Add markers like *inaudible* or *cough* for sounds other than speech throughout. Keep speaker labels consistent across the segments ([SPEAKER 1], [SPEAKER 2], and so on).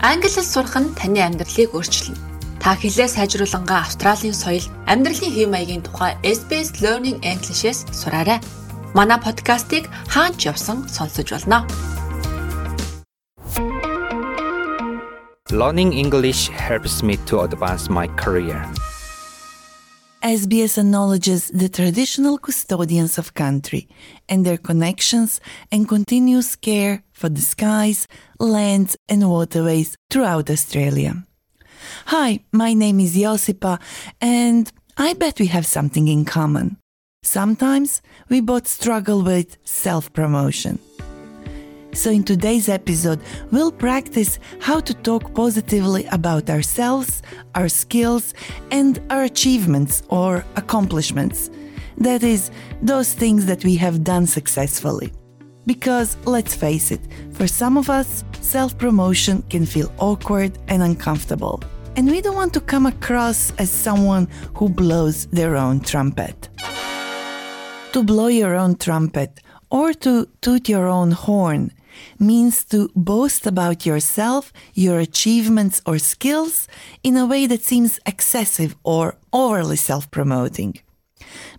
[SPEAKER 1] Англи хэл сурах нь таны амьдралыг өөрчилнө. Та хэлээ сайжруулангаа Австралийн соёл, амьдралын хэв маягийн тухай SBS Learning English-с сураарай. Манай подкастыг хаач явсан сонсож болно.
[SPEAKER 2] Learning English helps me to advance my career.
[SPEAKER 3] SBS acknowledges the traditional custodians of country and their connections and continuous care for the skies, lands, and waterways throughout Australia. Hi, my name is Josipa, and I bet we have something in common. Sometimes we both struggle with self promotion. So, in today's episode, we'll practice how to talk positively about ourselves, our skills, and our achievements or accomplishments. That is, those things that we have done successfully. Because let's face it, for some of us, self promotion can feel awkward and uncomfortable. And we don't want to come across as someone who blows their own trumpet. To blow your own trumpet or to toot your own horn means to boast about yourself, your achievements or skills in a way that seems excessive or overly self promoting.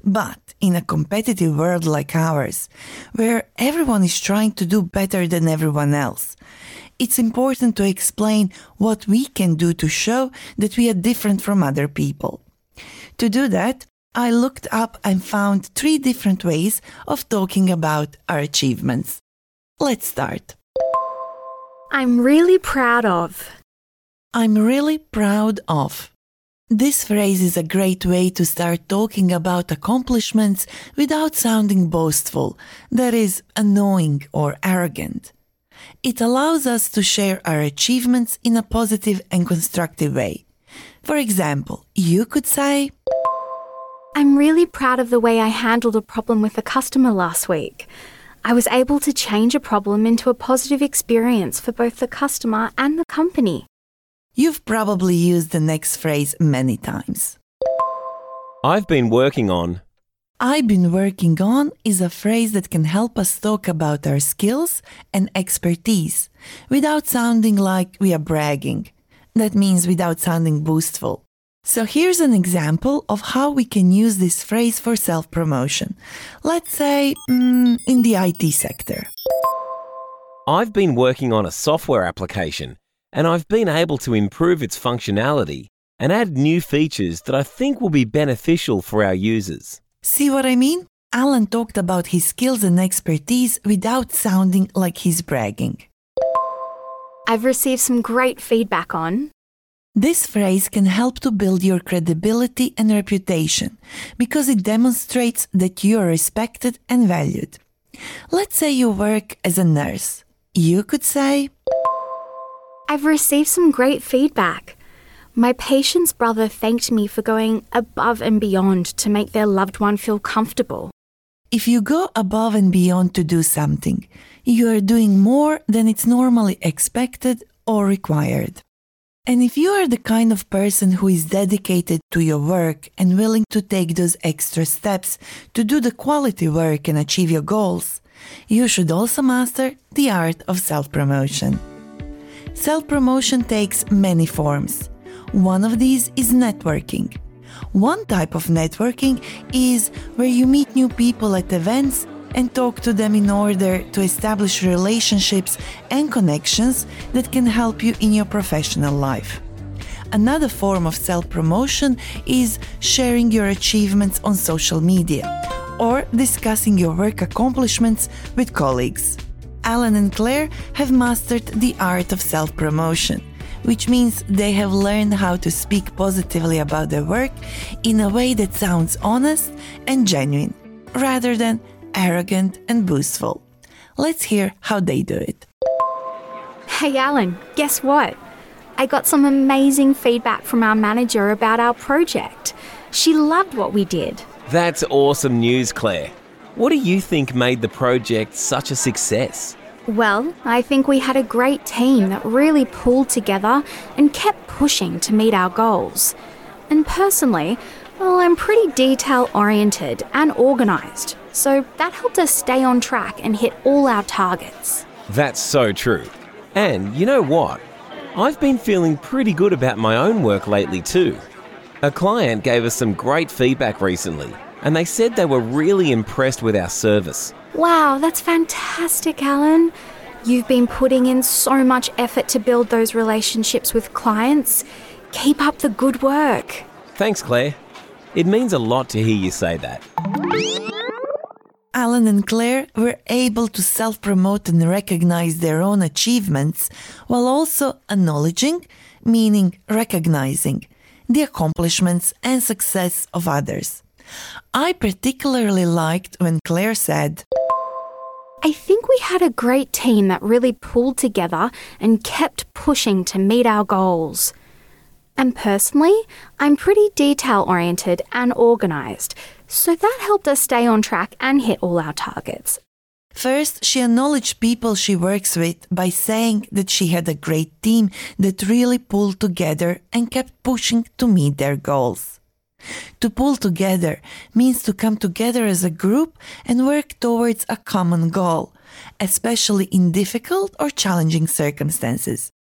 [SPEAKER 3] But in a competitive world like ours, where everyone is trying to do better than everyone else, it's important to explain what we can do to show that we are different from other people. To do that, I looked up and found three different ways of talking about our achievements. Let's start.
[SPEAKER 4] I'm really proud of.
[SPEAKER 3] I'm really proud of. This phrase is a great way to start talking about accomplishments without sounding boastful, that is, annoying or arrogant. It allows us to share our achievements in a positive and constructive way. For example, you could say,
[SPEAKER 4] I'm really proud of the way I handled a problem with a customer last week. I was able to change a problem into a positive experience for both the customer and the company.
[SPEAKER 3] You've probably used the next phrase many times.
[SPEAKER 5] I've been working on.
[SPEAKER 3] I've been working on is a phrase that can help us talk about our skills and expertise without sounding like we are bragging. That means without sounding boastful. So here's an example of how we can use this phrase for self promotion. Let's say mm, in the IT sector.
[SPEAKER 5] I've been working on a software application and I've been able to improve its functionality and add new features that I think will be beneficial for our users.
[SPEAKER 3] See what I mean? Alan talked about his skills and expertise without sounding like he's bragging.
[SPEAKER 4] I've received some great feedback on.
[SPEAKER 3] This phrase can help to build your credibility and reputation because it demonstrates that you are respected and valued. Let's say you work as a nurse. You could say,
[SPEAKER 4] I've received some great feedback. My patient's brother thanked me for going above and beyond to make their loved one feel comfortable.
[SPEAKER 3] If you go above and beyond to do something, you are doing more than it's normally expected or required. And if you are the kind of person who is dedicated to your work and willing to take those extra steps to do the quality work and achieve your goals, you should also master the art of self promotion. Self promotion takes many forms. One of these is networking. One type of networking is where you meet new people at events and talk to them in order to establish relationships and connections that can help you in your professional life. Another form of self promotion is sharing your achievements on social media or discussing your work accomplishments with colleagues. Alan and Claire have mastered the art of self promotion, which means they have learned how to speak positively about their work in a way that sounds honest and genuine, rather than arrogant and boastful. Let's hear how they do it.
[SPEAKER 4] Hey, Alan, guess what? I got some amazing feedback from our manager about our project. She loved what we did.
[SPEAKER 5] That's awesome news, Claire. What do you think made the project such a success?
[SPEAKER 4] Well, I think we had a great team that really pulled together and kept pushing to meet our goals. And personally, well, I'm pretty detail oriented and organised, so that helped us stay on track and hit all our targets.
[SPEAKER 5] That's so true. And you know what? I've been feeling pretty good about my own work lately too. A client gave us some great feedback recently, and they said they were really impressed with our service.
[SPEAKER 4] Wow, that's fantastic, Alan. You've been putting in so much effort to build those relationships with clients. Keep up the good work.
[SPEAKER 5] Thanks, Claire. It means a lot to hear you say that.
[SPEAKER 3] Alan and Claire were able to self promote and recognize their own achievements while also acknowledging, meaning recognizing, the accomplishments and success of others. I particularly liked when Claire said,
[SPEAKER 4] I think we had a great team that really pulled together and kept pushing to meet our goals. And personally, I'm pretty detail oriented and organised, so that helped us stay on track and hit all our targets.
[SPEAKER 3] First, she acknowledged people she works with by saying that she had a great team that really pulled together and kept pushing to meet their goals. To pull together means to come together as a group and work towards a common goal, especially in difficult or challenging circumstances.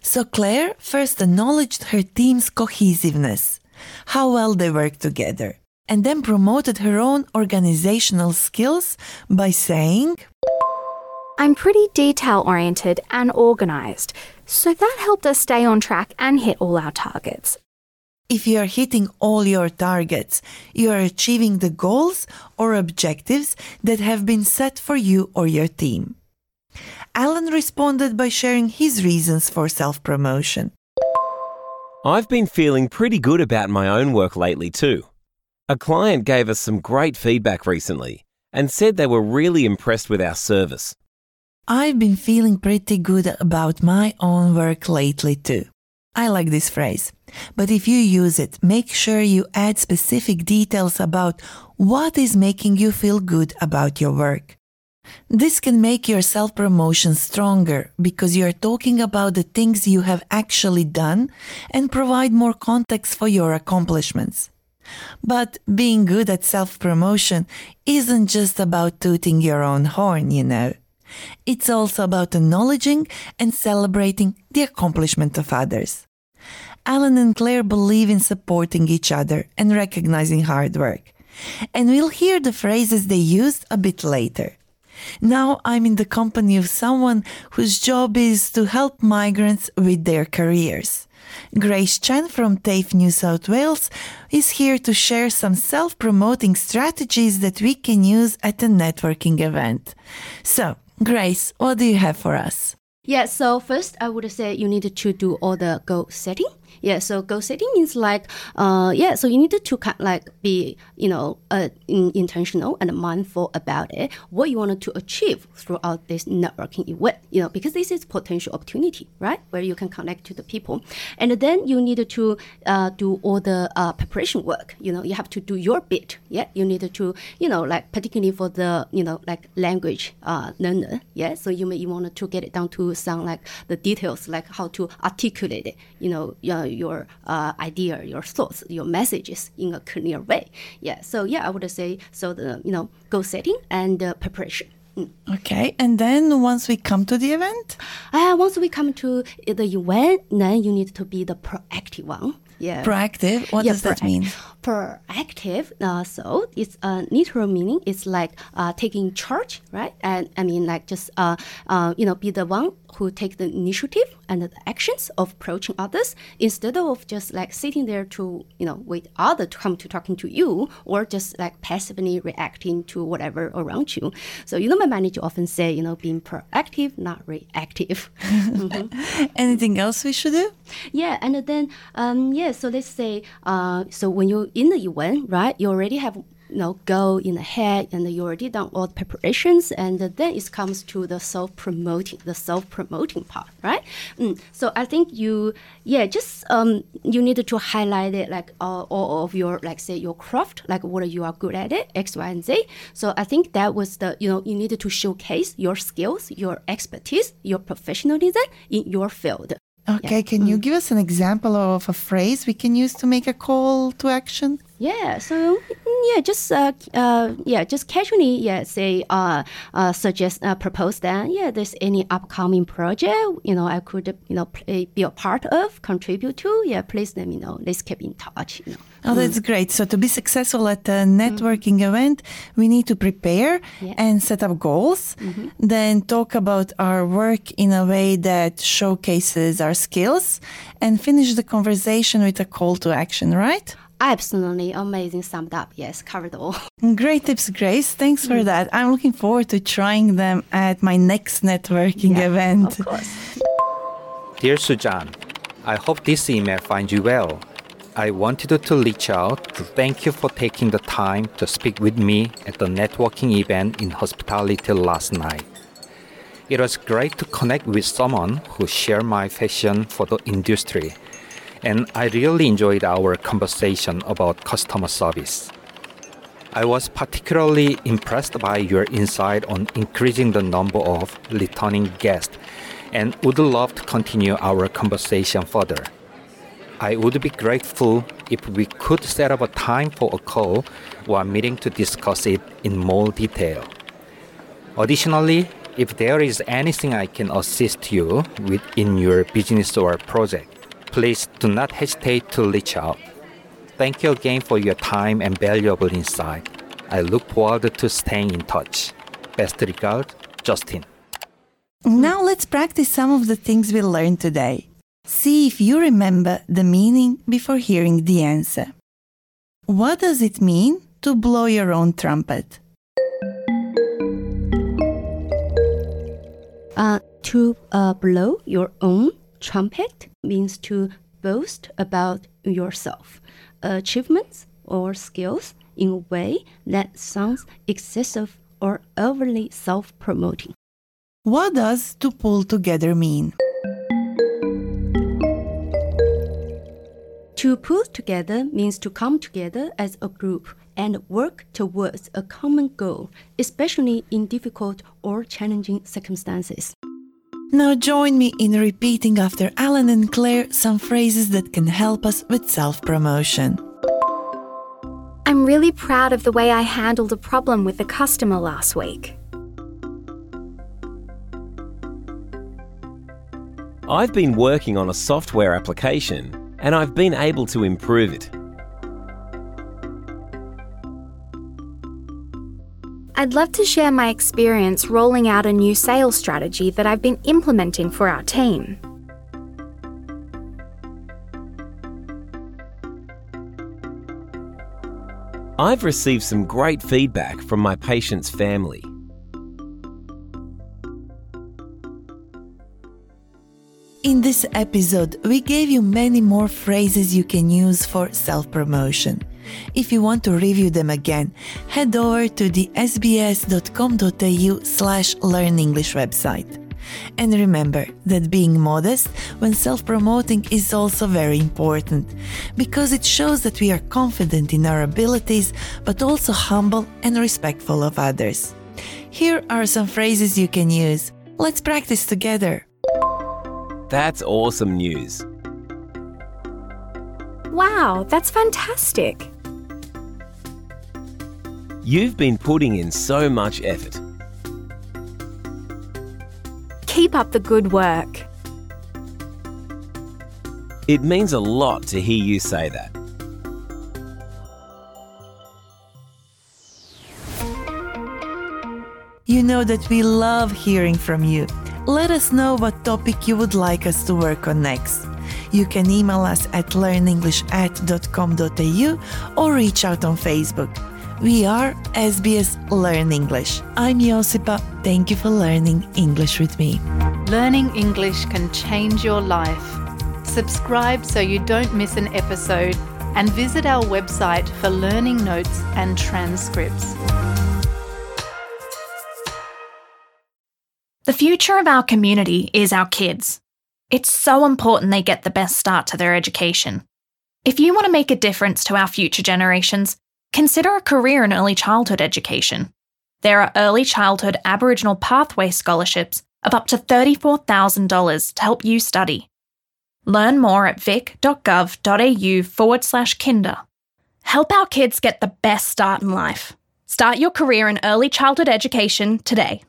[SPEAKER 3] So Claire first acknowledged her team's cohesiveness, how well they work together, and then promoted her own organizational skills by saying,
[SPEAKER 4] I'm pretty detail oriented and organised, so that helped us stay on track and hit all our targets.
[SPEAKER 3] If you are hitting all your targets, you are achieving the goals or objectives that have been set for you or your team. Alan responded by sharing his reasons for self promotion.
[SPEAKER 5] I've been feeling pretty good about my own work lately too. A client gave us some great feedback recently and said they were really impressed with our service.
[SPEAKER 3] I've been feeling pretty good about my own work lately too. I like this phrase. But if you use it, make sure you add specific details about what is making you feel good about your work. This can make your self promotion stronger because you are talking about the things you have actually done and provide more context for your accomplishments. But being good at self promotion isn't just about tooting your own horn, you know. It's also about acknowledging and celebrating the accomplishment of others. Alan and Claire believe in supporting each other and recognizing hard work. And we'll hear the phrases they used a bit later. Now I'm in the company of someone whose job is to help migrants with their careers. Grace Chen from TAFE New South Wales is here to share some self promoting strategies that we can use at a networking event. So, Grace, what do you have for us?
[SPEAKER 6] Yeah, so first I would say you need to do all the goal setting. Yeah, so goal setting is like, uh, yeah, so you need to kind of like be, you know, uh, in, intentional and mindful about it, what you wanted to achieve throughout this networking event, you know, because this is potential opportunity, right, where you can connect to the people. And then you need to uh, do all the uh, preparation work, you know, you have to do your bit, yeah, you need to, you know, like particularly for the, you know, like language uh, learner, yeah, so you may want to get it down to some like the details, like how to articulate it, you know, uh, your uh, idea, your thoughts, your messages in a clear way. Yeah. So yeah, I would say so. The you know goal setting and uh, preparation. Mm.
[SPEAKER 3] Okay, and then once we come to the event,
[SPEAKER 6] uh, once we come to the event, then you need to be the proactive one. Yeah.
[SPEAKER 3] Proactive. What
[SPEAKER 6] yeah,
[SPEAKER 3] does that mean?
[SPEAKER 6] Proactive. Uh, so it's a uh, literal meaning. It's like uh, taking charge, right? And I mean, like just uh, uh, you know, be the one who take the initiative and the actions of approaching others instead of just like sitting there to you know wait other to come to talking to you or just like passively reacting to whatever around you. So you know, my manager often say, you know, being proactive, not reactive. *laughs*
[SPEAKER 3] mm-hmm. *laughs* Anything else we should do?
[SPEAKER 6] Yeah, and then um, yeah. So let's say uh, so when you're in the event, right? You already have you know, go in ahead and you already done all the preparations and then it comes to the self-promoting, the self-promoting part, right? Mm. So I think you, yeah, just um, you need to highlight it like uh, all of your, like say your craft, like what you are good at it, X, Y, and Z. So I think that was the, you know, you needed to showcase your skills, your expertise, your professionalism in your field.
[SPEAKER 3] Okay, yeah. can mm. you give us an example of a phrase we can use to make a call to action?
[SPEAKER 6] Yeah, so yeah, just uh, uh, yeah, just casually, yeah, say uh, uh suggest uh, propose that yeah, there's any upcoming project you know I could you know play, be a part of, contribute to. Yeah, please let me know. Let's keep in touch. You know.
[SPEAKER 3] Oh, that's great. So to be successful at a networking event, we need to prepare
[SPEAKER 6] Yeah.
[SPEAKER 3] and set up goals, then talk about our work in a way that showcases our skills and finish the conversation with a call to action, right?
[SPEAKER 6] Absolutely amazing. Summed up. Yes, covered all. *laughs*
[SPEAKER 3] Great tips, Grace. Thanks for mm. that. I'm looking forward to trying them at my next networking event.
[SPEAKER 6] Of course.
[SPEAKER 2] Dear Sujan, I hope this email finds you well. I wanted to reach out to thank you for taking the time to speak with me at the networking event in hospitality last night. It was great to connect with someone who shared my passion for the industry, and I really enjoyed our conversation about customer service. I was particularly impressed by your insight on increasing the number of returning guests and would love to continue our conversation further. I would be grateful if we could set up a time for a call or a meeting to discuss it in more detail. Additionally, if there is anything I can assist you with in your business or project, please do not hesitate to reach out. Thank you again for your time and valuable insight. I look forward to staying in touch. Best regards, Justin.
[SPEAKER 3] Now let's practice some of the things we learned today. See if you remember the meaning before hearing the answer. What does it mean to blow your own trumpet?
[SPEAKER 6] Uh, to uh, blow your own trumpet means to boast about yourself, achievements, or skills in a way that sounds excessive or overly self promoting.
[SPEAKER 3] What does to pull together mean?
[SPEAKER 6] To pull together means to come together as a group and work towards a common goal, especially in difficult or challenging circumstances.
[SPEAKER 3] Now join me in repeating after Alan and Claire some phrases that can help us with self promotion.
[SPEAKER 4] I'm really proud of the way I handled a problem with a customer last week.
[SPEAKER 5] I've been working on a software application and I've been able to improve it.
[SPEAKER 4] I'd love to share my experience rolling out a new sales strategy that I've been implementing for our team.
[SPEAKER 5] I've received some great feedback from my patient's family.
[SPEAKER 3] In this episode, we gave you many more phrases you can use for self promotion. If you want to review them again, head over to the sbs.com.au slash learn English website. And remember that being modest when self promoting is also very important because it shows that we are confident in our abilities but also humble and respectful of others. Here are some phrases you can use. Let's practice together.
[SPEAKER 5] That's awesome news.
[SPEAKER 4] Wow, that's fantastic.
[SPEAKER 5] You've been putting in so much effort.
[SPEAKER 4] Keep up the good work.
[SPEAKER 5] It means a lot to hear you say that.
[SPEAKER 3] You know that we love hearing from you. Let us know what topic you would like us to work on next. You can email us at learnenglish@com.au or reach out on Facebook. We are SBS Learn English. I'm Josipa. Thank you for learning English with me.
[SPEAKER 7] Learning English can change your life. Subscribe so you don't miss an episode and visit our website for learning notes and transcripts.
[SPEAKER 8] The future of our community is our kids. It's so important they get the best start to their education. If you want to make a difference to our future generations, consider a career in early childhood education. There are early childhood Aboriginal pathway scholarships of up to $34,000 to help you study. Learn more at vic.gov.au forward slash kinder. Help our kids get the best start in life. Start your career in early childhood education today.